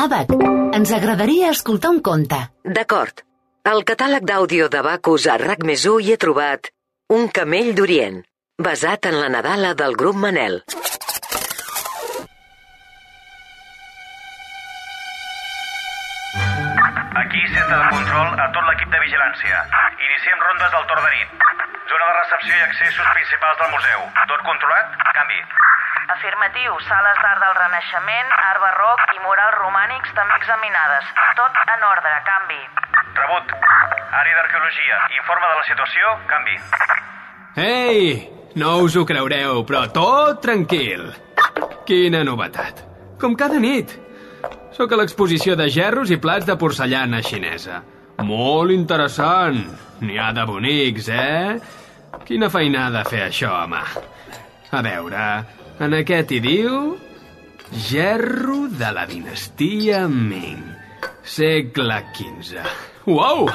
Abac, ens agradaria escoltar un conte. D'acord. Al catàleg d'àudio de Bacus a RAC més hi he trobat Un camell d'Orient, basat en la Nadala del grup Manel. Aquí centre de control a tot l'equip de vigilància. Iniciem rondes del torn de nit. Zona de recepció i accessos principals del museu. Tot controlat? Canvi. Afirmatiu, sales d'art del Renaixement, art barroc i murals romànics també examinades. Tot en ordre, canvi. Rebut. Àrea d'arqueologia. Informe de la situació? Canvi. Ei, no us ho creureu, però tot tranquil. Quina novetat. Com cada nit. Sóc a l'exposició de gerros i plats de porcellana xinesa. Molt interessant. N'hi ha de bonics, eh? Quina feinada fer això mà. A veure, en aquest hi diu... Gerro de la dinastia Ming. Segle XV. Uau!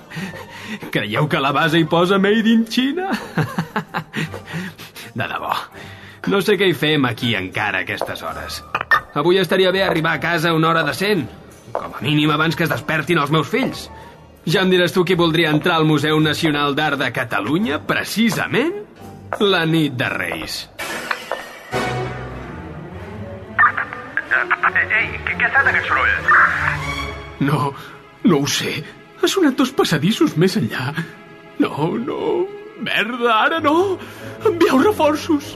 Creieu que la base hi posa Made in China? De debò. No sé què hi fem aquí encara a aquestes hores. Avui estaria bé arribar a casa una hora decent. Com a mínim abans que es despertin els meus fills. Ja em diràs tu qui voldria entrar al Museu Nacional d'Art de Catalunya precisament la nit de Reis. Ei, què, què ha estat aquest soroll? No, no ho sé. Ha sonat dos passadissos més enllà. No, no. Merda, ara no. Envieu reforços.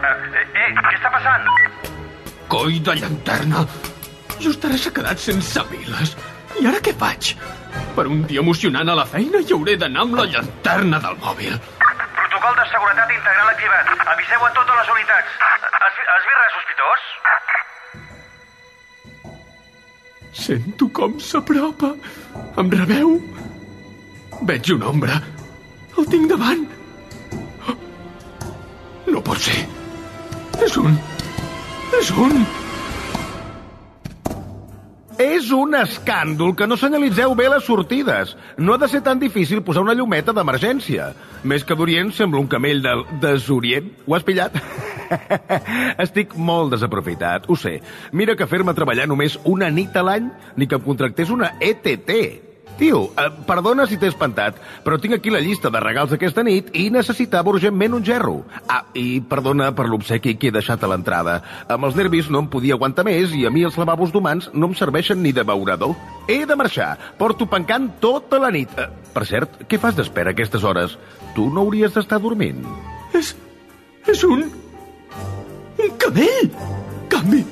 Eh, eh, què està passant? Coi de llanterna. Just ara s'ha quedat sense piles. I ara què faig? Per un dia emocionant a la feina hi hauré d'anar amb la llanterna del mòbil. Protocol de seguretat integral activat. Aviseu a totes les unitats. Has, has vist res sospitós? Sento com s'apropa. Em rebeu? Veig una ombra. El tinc davant. No pot ser. És un... És un... És un escàndol que no senyalitzeu bé les sortides. No ha de ser tan difícil posar una llumeta d'emergència. Més que d'Orient sembla un camell del desorient. Ho has pillat? Estic molt desaprofitat, ho sé. Mira que fer-me treballar només una nit a l'any, ni que em contractés una ETT. Tio, eh, perdona si t'he espantat, però tinc aquí la llista de regals d'aquesta nit i necessitava urgentment un gerro. Ah, i perdona per l'obsequi que he deixat a l'entrada. Amb els nervis no em podia aguantar més i a mi els lavabos d'humans no em serveixen ni de beurador. He de marxar. Porto pencant tota la nit. Eh, per cert, què fas d'espera a aquestes hores? Tu no hauries d'estar dormint. És... és un... camell! Canvi!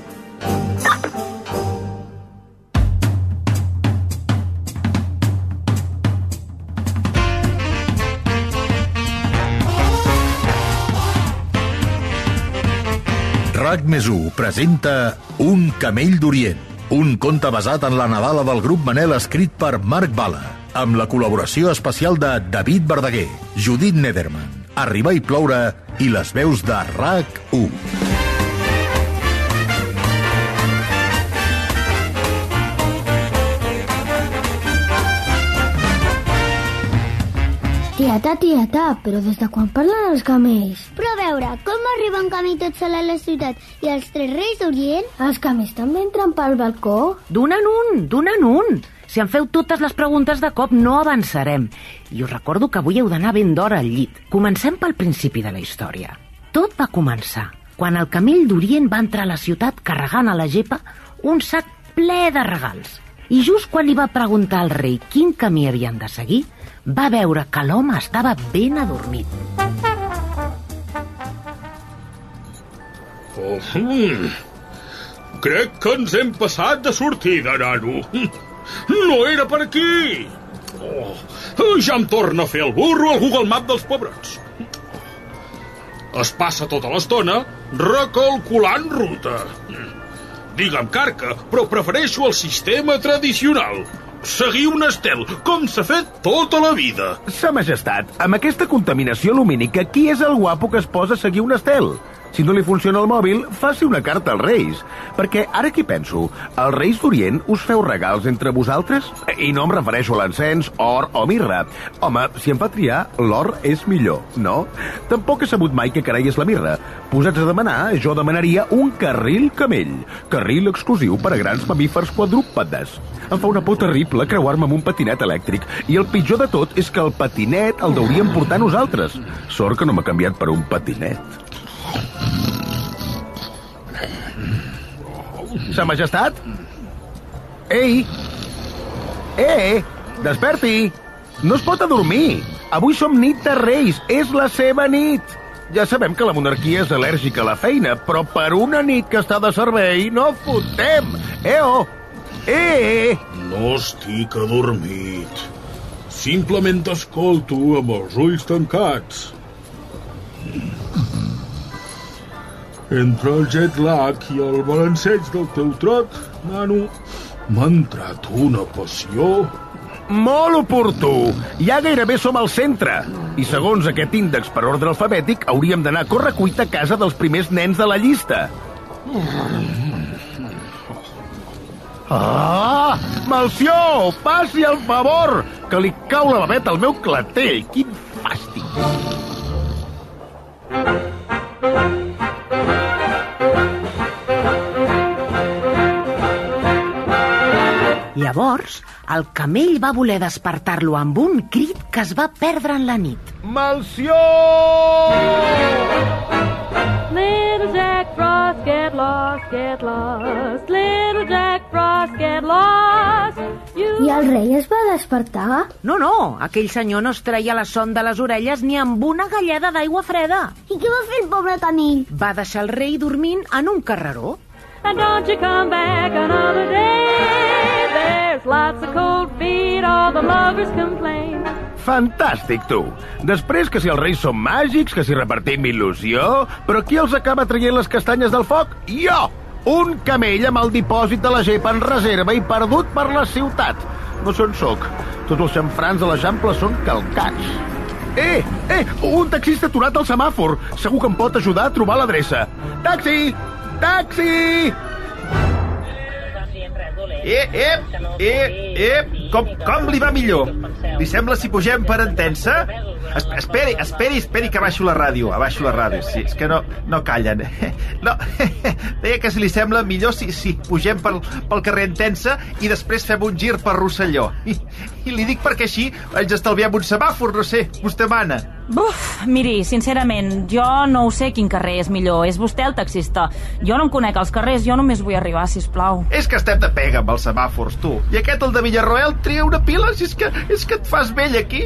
RAC més presenta Un camell d'Orient, un conte basat en la Nadala del grup Manel escrit per Marc Bala, amb la col·laboració especial de David Verdaguer, Judit Nederman, Arribar i ploure i les veus de RAC 1. Tieta, tieta, però des de quan parlen els camells? Però a veure, com arriba un camí tot sol a la ciutat i els tres reis d'Orient? Els camells també entren pel balcó? D'un en un, d'un en un. Si em feu totes les preguntes de cop, no avançarem. I us recordo que avui heu d'anar ben d'hora al llit. Comencem pel principi de la història. Tot va començar quan el camell d'Orient va entrar a la ciutat carregant a la gepa un sac ple de regals. I just quan li va preguntar al rei quin camí havien de seguir, va veure que l'home estava ben adormit. Oh, mm. Crec que ens hem passat de sortida, nano. No era per aquí. Oh, ja em torna a fer el burro al Google Map dels pebrots. Es passa tota l'estona recalculant ruta. Digue'm carca, però prefereixo el sistema tradicional. Seguir un estel, com s'ha fet tota la vida. Sa majestat, amb aquesta contaminació lumínica, qui és el guapo que es posa a seguir un estel? Si no li funciona el mòbil, faci una carta als Reis. Perquè, ara que penso, els Reis d'Orient us feu regals entre vosaltres? I no em refereixo a l'encens, or o mirra. Home, si em fa triar, l'or és millor, no? Tampoc he sabut mai que carai és la mirra. Posats a demanar, jo demanaria un carril camell. Carril exclusiu per a grans mamífers quadrúpedes. Em fa una por terrible creuar-me amb un patinet elèctric. I el pitjor de tot és que el patinet el deuríem portar nosaltres. Sort que no m'ha canviat per un patinet. Sa majestat? Ei! Eh! Desperti! No es pot adormir! Avui som nit de Reis, és la seva nit! Ja sabem que la monarquia és al·lèrgica a la feina, però per una nit que està de servei no fotem! Oh! Eh! No estic adormit. Simplement t'escolto amb els ulls tancats. Entre el jet lag i el balanceig del teu trot, nano, m'ha entrat una passió. Molt oportú! Ja gairebé som al centre. I segons aquest índex per ordre alfabètic, hauríem d'anar a correcuita a casa dels primers nens de la llista. Ah! Malció! Passi el favor! Que li cau la babeta al meu clatell! Quin fàstic! Llavors, el camell va voler despertar-lo amb un crit que es va perdre en la nit. Malció! Little Jack Frost, get lost, get lost. Little Jack Frost, get lost. You... I el rei es va despertar? No, no, aquell senyor no es treia la son de les orelles ni amb una galleda d'aigua freda. I què va fer el pobre camell? Va deixar el rei dormint en un carreró. And don't you come back another day. There's lots of cold feet, all the lovers complain. Fantàstic, tu! Després que si els reis són màgics, que si repartim il·lusió... Però qui els acaba traient les castanyes del foc? Jo! Un camell amb el dipòsit de la gep en reserva i perdut per la ciutat. No sé on soc. Tots els xamfrans de l'Eixample són calcats. Eh, eh, un taxista aturat al semàfor. Segur que em pot ajudar a trobar l'adreça. Taxi! Taxi! Eh, eh, eh, eh, com, com li va millor? Li sembla si pugem per entensa? Es, esperi, esperi, esperi que abaixo la ràdio, abaixo la ràdio, sí, és que no, no callen. No, deia que si li sembla millor si, si pugem pel, pel carrer Entensa i després fem un gir per Rosselló. I, I li dic perquè així ens estalviem un semàfor, no sé, vostè mana. Buf, miri, sincerament, jo no ho sé quin carrer és millor. És vostè el taxista. Jo no em conec els carrers, jo només vull arribar, si plau. És que estem de pega amb els semàfors, tu. I aquest, el de Villarroel, tria una pila, si és que, és que et fas vell aquí.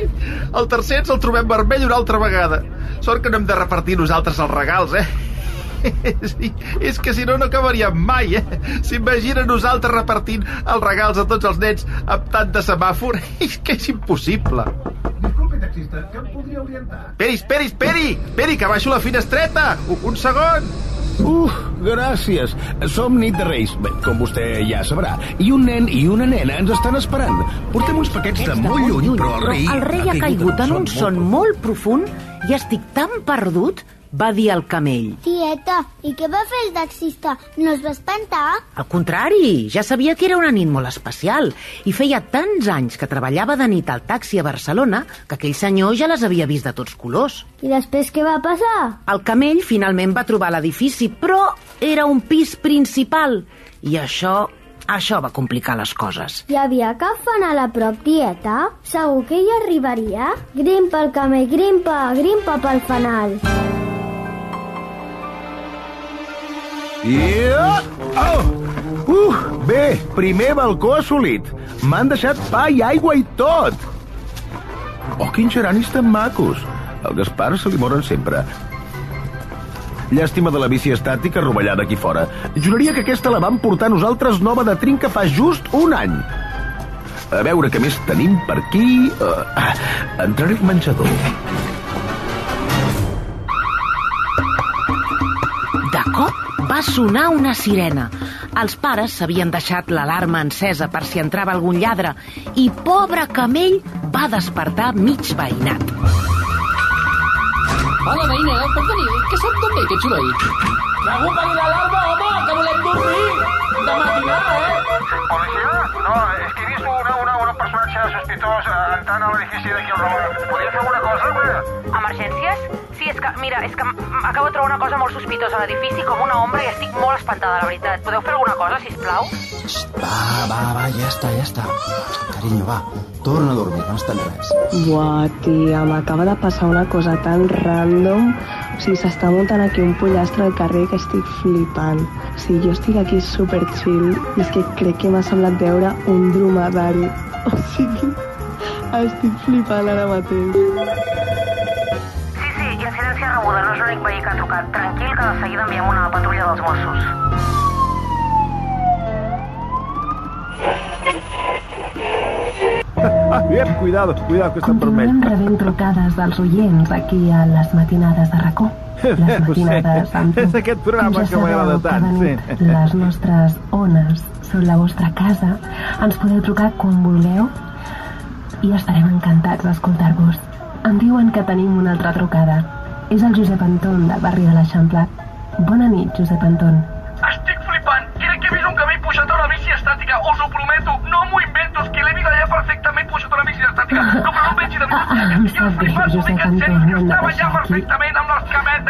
El tercer ens el trobem vermell una altra vegada. Sort que no hem de repartir nosaltres els regals, eh? Sí, és que si no, no acabaríem mai, eh? S'imagina nosaltres repartint els regals a tots els nens amb tant de semàfor. És que és impossible. Disculpi, taxista, que em podria orientar? Esperi, esperi, esperi! Esperi, que baixo la finestreta! Un, un segon! Uf, gràcies. Som nit de Reis, bé, com vostè ja sabrà. I un nen i una nena ens estan esperant. Portem uns paquets de molt lluny, però el rei... el rei ha caigut en un son molt profund i estic tan perdut va dir el camell. Tieta, i què va fer el taxista? No es va espantar? Al contrari, ja sabia que era una nit molt especial i feia tants anys que treballava de nit al taxi a Barcelona que aquell senyor ja les havia vist de tots colors. I després què va passar? El camell finalment va trobar l'edifici, però era un pis principal i això això va complicar les coses. Hi havia cap fanal a prop, tieta? Segur que hi arribaria? Grimpa el camell, grimpa, grimpa pel fanal. Yeah! Oh! Uh, bé, primer balcó assolit. M'han deixat pa i aigua i tot. Oh, quins geranis tan macos. Al Gaspar se li moren sempre. Llàstima de la bici estàtica rovellada aquí fora. Juraria que aquesta la vam portar nosaltres nova de trinca fa just un any. A veure què més tenim per aquí... Uh, ah, entraré al menjador. Sonar una sirena. Els pares s'havien deixat l'alarma encesa per si entrava algun lladre i pobre camell va despertar mig veïnat. Hola, veïna, pot venir? Que sap d'on ve aquest soroll? Segur per l'alarma, home, que volem dormir! De matinada, eh? Policia? No, és que he vist una, una, un personatge sospitós eh, entrant a l'edifici d'aquí al Ramon. Podria fer alguna cosa, home? Emergències? Sí, és que, mira, és que acabo de trobar una cosa molt sospitosa a l'edifici, com una ombra, i estic molt espantada, la veritat. Podeu fer alguna cosa, si plau? Va, va, va, ja està, ja està. Carinyo, va, torna a dormir, no està res. Buah, tia, m'acaba de passar una cosa tan random. O sigui, s'està muntant aquí un pollastre al carrer que estic flipant. O sigui, jo estic aquí super chill i és que crec que m'ha semblat veure un dromedari. O sigui, estic flipant ara mateix. Sí, sí, incidència rebuda, no és l'únic veí que ha trucat. Tranquil, que de seguida enviem una patrulla dels Mossos. Ah, bien, cuidado, cuidado, que està permès. Continuem rebent trucades dels oients aquí a les matinades de racó. Les matinades amb tu. És aquest programa ja que m'agrada tant, sí. Les nostres ones són la vostra casa. Ens podeu trucar quan vulgueu i estarem encantats d'escoltar-vos. Em diuen que tenim una altra trucada. És el Josep Anton del barri de l'Eixample. Bona nit, Josep Anton. Estic flipant. Crec que he vist un camell pujat a una bici estàtica. Us ho prometo. No m'ho invento. És que l'he vist allà perfectament em. Ah, sap greu, Josep Anton, no hem de aquí.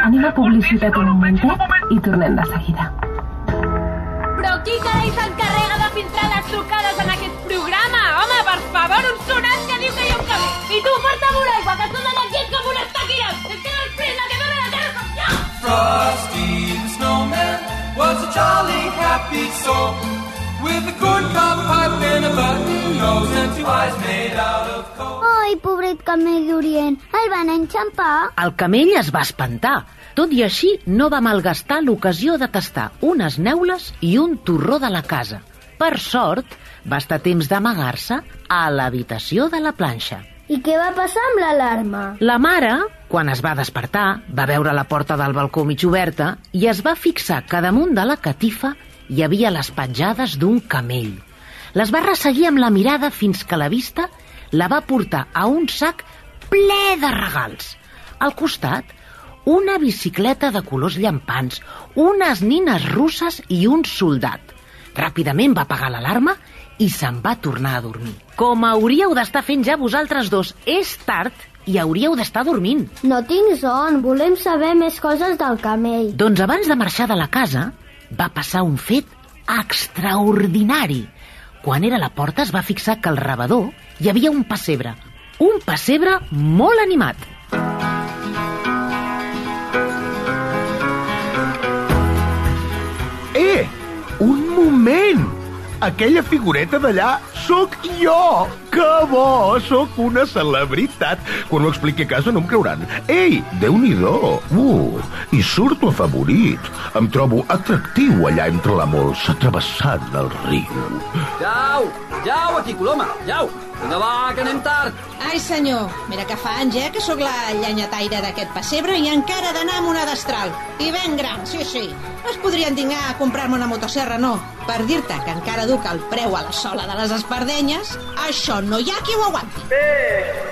Anem a publicitat un momentet i tornem de seguida. Però qui carai s'encarrega de filtrar les trucades en aquest programa? Home, per favor, un sonat que diu que hi ha un camí. I tu, porta molt aigua, que estàs allà quiet com una estaquina. És que després la que dona la terra som jo. Frosty the snowman was a jolly happy soul with a corncob pipe and a button nose and two eyes made out of coal. Ai, pobret camell d'Orient, el van enxampar. El camell es va espantar. Tot i així, no va malgastar l'ocasió de tastar unes neules i un torró de la casa. Per sort, va estar temps d'amagar-se a l'habitació de la planxa. I què va passar amb l'alarma? La mare, quan es va despertar, va veure la porta del balcó mig oberta i es va fixar que damunt de la catifa hi havia les petjades d'un camell. Les va resseguir amb la mirada fins que la vista la va portar a un sac ple de regals. Al costat, una bicicleta de colors llampants, unes nines russes i un soldat. Ràpidament va apagar l'alarma i se'n va tornar a dormir. Com hauríeu d'estar fent ja vosaltres dos, és tard i hauríeu d'estar dormint. No tinc son, volem saber més coses del camell. Doncs abans de marxar de la casa, va passar un fet extraordinari. Quan era a la porta es va fixar que al rebedor hi havia un pessebre. Un pessebre molt animat. Eh, un moment! Aquella figureta d'allà sóc jo! Que bo! Sóc una celebritat! Quan ho expliqui a casa no em creuran. Ei, déu nhi Uh, i surto afavorit. Em trobo atractiu allà entre la molsa travessant el riu. Jau, jau aquí, Coloma, jau. Vinga, va, que anem tard. Ai, senyor, mira que fa anys, eh, que sóc la llenyataire d'aquest pessebre i encara he d'anar amb una destral. I ben gran, sí, sí. No es podrien dignar a comprar-me una motosserra, no. Per dir-te que encara duc el preu a la sola de les espardenyes, això no hi ha qui ho aguanti. Bé,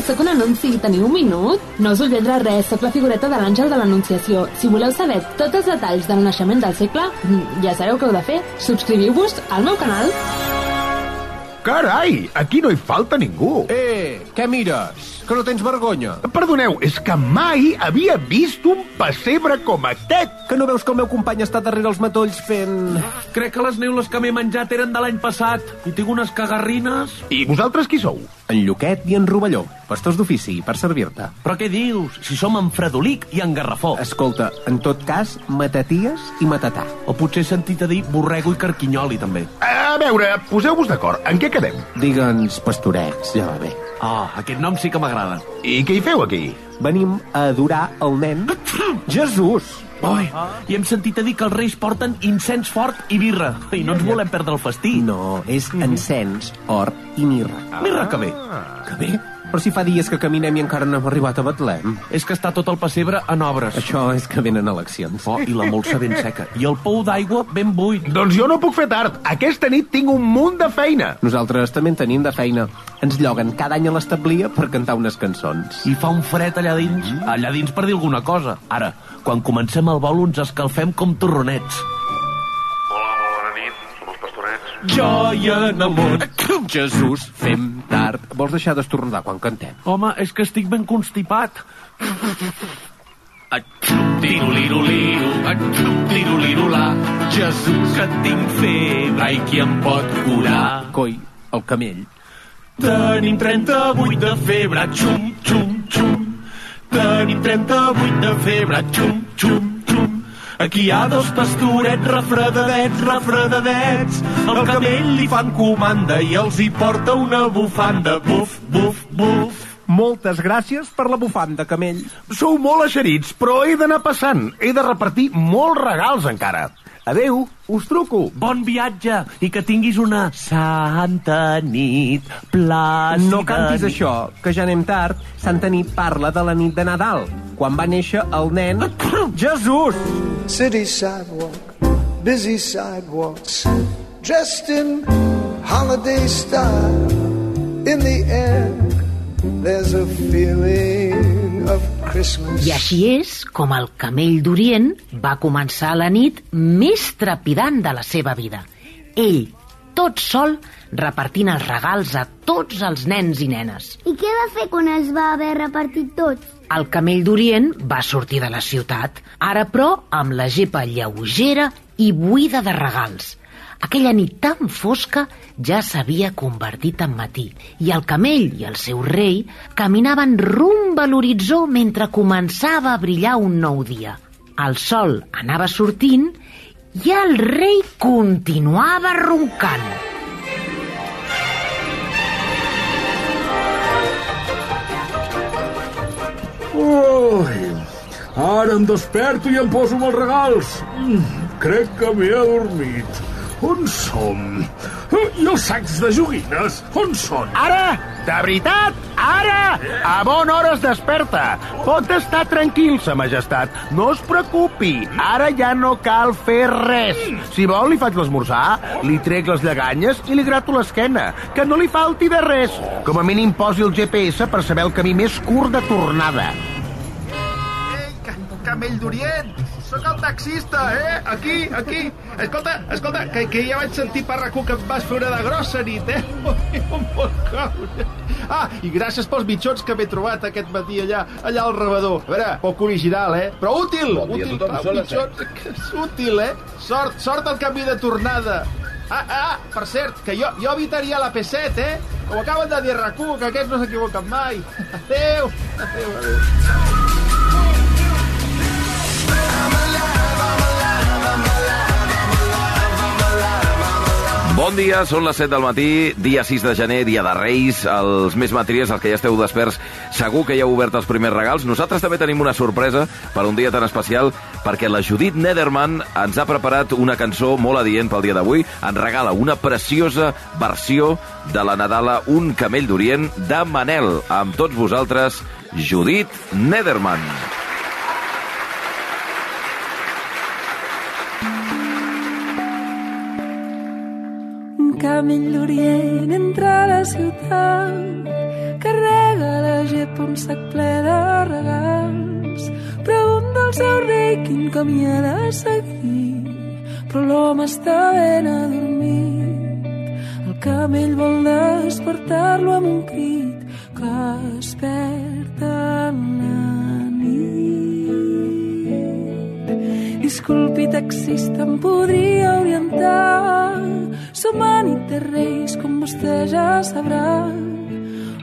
sóc un anunci. Teniu un minut? No us ulldrà res, sóc la figureta de l'àngel de l'Anunciació. Si voleu saber tots els detalls del naixement del segle, mm, ja sabeu què heu de fer. Subscriviu-vos al meu canal. Carai, aquí no hi falta ningú. Eh, què mires? Que no tens vergonya? Perdoneu, és que mai havia vist un pessebre com aquest. Que no veus que el meu company està darrere els matolls fent... Crec que les neules que m'he menjat eren de l'any passat i tinc unes cagarrines. I vosaltres qui sou? En Lluquet i en Rovelló, pastors d'ofici, per servir-te. Però què dius? Si som en Fredolic i en Garrafó. Escolta, en tot cas, mataties i matatà. O potser he sentit a dir borrego i carquinyoli, també. A veure, poseu-vos d'acord. En què quedem? Digue'ns pastorets, ja va bé. Oh, aquest nom sí que m'agrada. I què hi feu aquí? Venim a adorar el nen Jesús. Oi, i hem sentit a dir que els reis porten incens fort i birra. I no ens volem perdre el festí. No, és encens, or i mirra. Mirra que bé. Que bé? Però si fa dies que caminem i encara no hem arribat a Betlem. És que està tot el pessebre en obres. Això és que venen eleccions. Oh, i la molsa ben seca. I el pou d'aigua ben buit. Doncs jo no puc fer tard. Aquesta nit tinc un munt de feina. Nosaltres també en tenim de feina. Ens lloguen cada any a l'establia per cantar unes cançons. I fa un fred allà dins. Allà dins per dir alguna cosa. Ara, quan comencem el vol ens escalfem com torronets. Joia en amor. Jesús, fem tard. Vols deixar d'estornudar quan cantem? Home, és que estic ben constipat. Tiroliroliru, tirolirolà, Jesús, que tinc febre i qui em pot curar? Coi, el camell. Tenim 38 de febre, xum, xum, xum. Tenim 38 de febre, xum, xum. Aquí hi ha dos pastorets refredadets, refredadets. El camell li fan comanda i els hi porta una bufanda. Buf, buf, buf. Moltes gràcies per la bufanda, camell. Sou molt eixerits, però he d'anar passant. He de repartir molts regals encara. Adeu, us truco. Bon viatge i que tinguis una santa nit plàcida. No cantis això, que ja anem tard. Santa Nit parla de la nit de Nadal, quan va néixer el nen Jesús. City sidewalk, busy sidewalks, dressed in holiday style. In the air, there's a feeling of. I així és com el camell d'Orient va començar la nit més trepidant de la seva vida. Ell, tot sol, repartint els regals a tots els nens i nenes. I què va fer quan els va haver repartit tots? El camell d'Orient va sortir de la ciutat, ara però amb la gepa lleugera i buida de regals. Aquella nit tan fosca ja s'havia convertit en matí i el camell i el seu rei caminaven rumb a l'horitzó mentre començava a brillar un nou dia. El sol anava sortint i el rei continuava roncant. Ui, ara em desperto i em poso amb els regals. Mm, crec que m'he adormit. On som? I els sacs de joguines? On són? Ara! De veritat! Ara! A bona hora es desperta. Pot estar tranquil, sa majestat. No es preocupi. Ara ja no cal fer res. Si vol, li faig l'esmorzar, li trec les lleganyes i li grato l'esquena. Que no li falti de res. Com a mínim posi el GPS per saber el camí més curt de tornada. Ei, ca camell d'Orient! Sóc el taxista, eh? Aquí, aquí. Escolta, escolta, que, que ja vaig sentir per RAC1 que em vas fer una de grossa nit, eh? Ui, on pot caure? Ah, i gràcies pels mitjons que m'he trobat aquest matí allà, allà al rebedor. A veure, poc original, eh? Però útil! Bon útil, tothom, ah, són les mitjons, que és útil, eh? Sort, sort al canvi de tornada. Ah, ah, per cert, que jo, jo evitaria la P7, eh? Com acaben de dir a RAC1, que aquests no s'equivoquen mai. Adéu, adéu, adéu. Bon dia, són les 7 del matí, dia 6 de gener, dia de Reis. Els més matries, els que ja esteu desperts, segur que ja heu obert els primers regals. Nosaltres també tenim una sorpresa per un dia tan especial, perquè la Judit Nederman ens ha preparat una cançó molt adient pel dia d'avui. Ens regala una preciosa versió de la Nadala Un camell d'Orient de Manel. Amb tots vosaltres, Judit Nederman. Un camell d'Orient entra a la ciutat, carrega la gepa un sac ple de regals. Pregunta al seu rei quin camí ha de seguir, però l'home està ben adormit. El camell vol despertar-lo amb un crit que desperta en la nit. Disculpi, taxista, em podria orientar? Som a nit de reis, com vostè ja sabrà.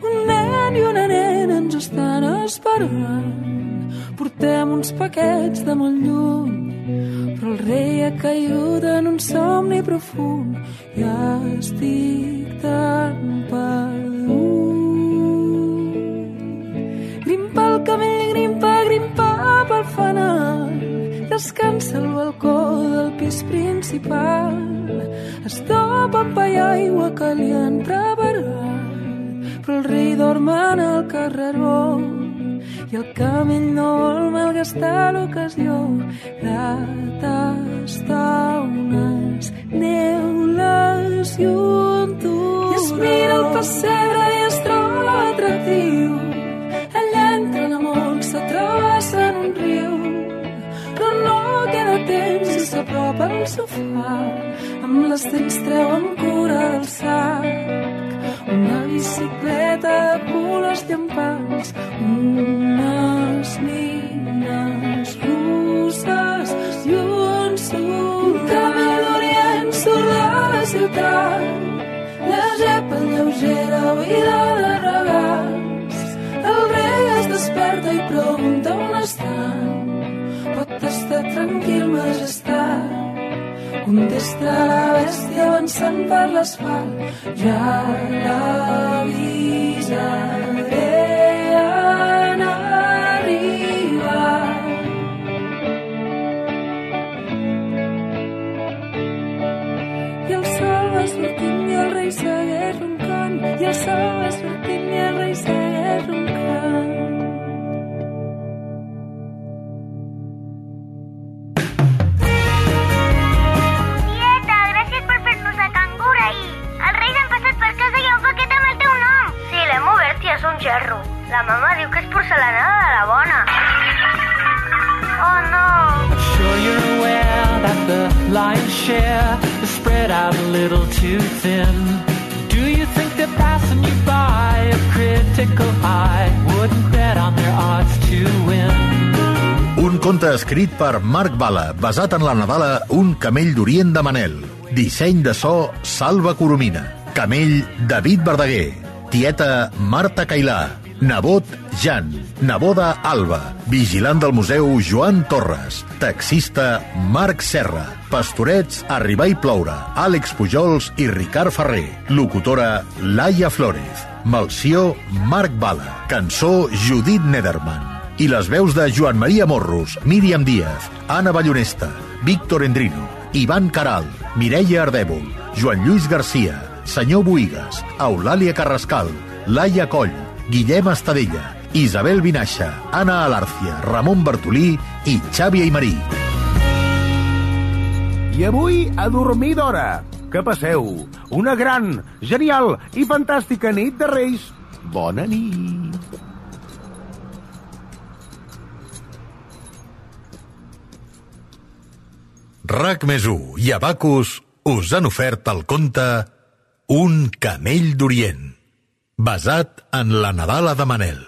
Un nen i una nena ens estan esperant. Portem uns paquets de molt lluny, però el rei ha caigut en un somni profund. Ja estic tan perdut. Grimpa el camell, grimpa, grimpa pel fanal. Descansa al balcó del pis principal. Es topa amb i aigua que li han preparat. però el rei dorm en el carreró i el camell no vol malgastar l'ocasió de tastar unes neules juntos. I es mira el pessebre i sofà. Amb les dents treuen cura del sac. Una bicicleta colors llampants, unes nines russes i un. Un camí d'Orient surt de la ciutat, la gepa lleugera buida de regals. El rei es desperta i pregunta on estan. Pot estar tranquil, majestat. Contesta la bèstia avançant per l'asfalt. Ja l'avisaré en arribar. I el sol va sortint i el rei segueix roncant. I el sol va sortint és un gerro. La mama diu que és porcelanada de la bona. Oh, no. Sure you're aware that the lion's share is spread out a little too thin. Do you think that passing you by a critical eye wouldn't bet on their odds to win? Un conte escrit per Marc Bala, basat en la Nadala Un camell d'Orient de Manel. Disseny de so Salva Coromina. Camell David Verdaguer. Tieta Marta Cailà. Nebot Jan. Neboda Alba. Vigilant del museu Joan Torres. Taxista Marc Serra. Pastorets Arribar i ploure. Àlex Pujols i Ricard Ferrer. Locutora Laia Flórez. Malció Marc Bala. Cançó Judit Nederman i les veus de Joan Maria Morros, Míriam Díaz, Anna Ballonesta, Víctor Endrino, Ivan Caral, Mireia Ardèvol, Joan Lluís Garcia, Senyor Boigues, Eulàlia Carrascal, Laia Coll, Guillem Estadella, Isabel Vinaixa, Anna Alárcia, Ramon Bartolí i Xavi Aymarí. I avui a dormir d'hora. Que passeu una gran, genial i fantàstica nit de Reis. Bona nit. RAC més i Abacus us han ofert el conte Un camell d'Orient, basat en la Nadala de Manel.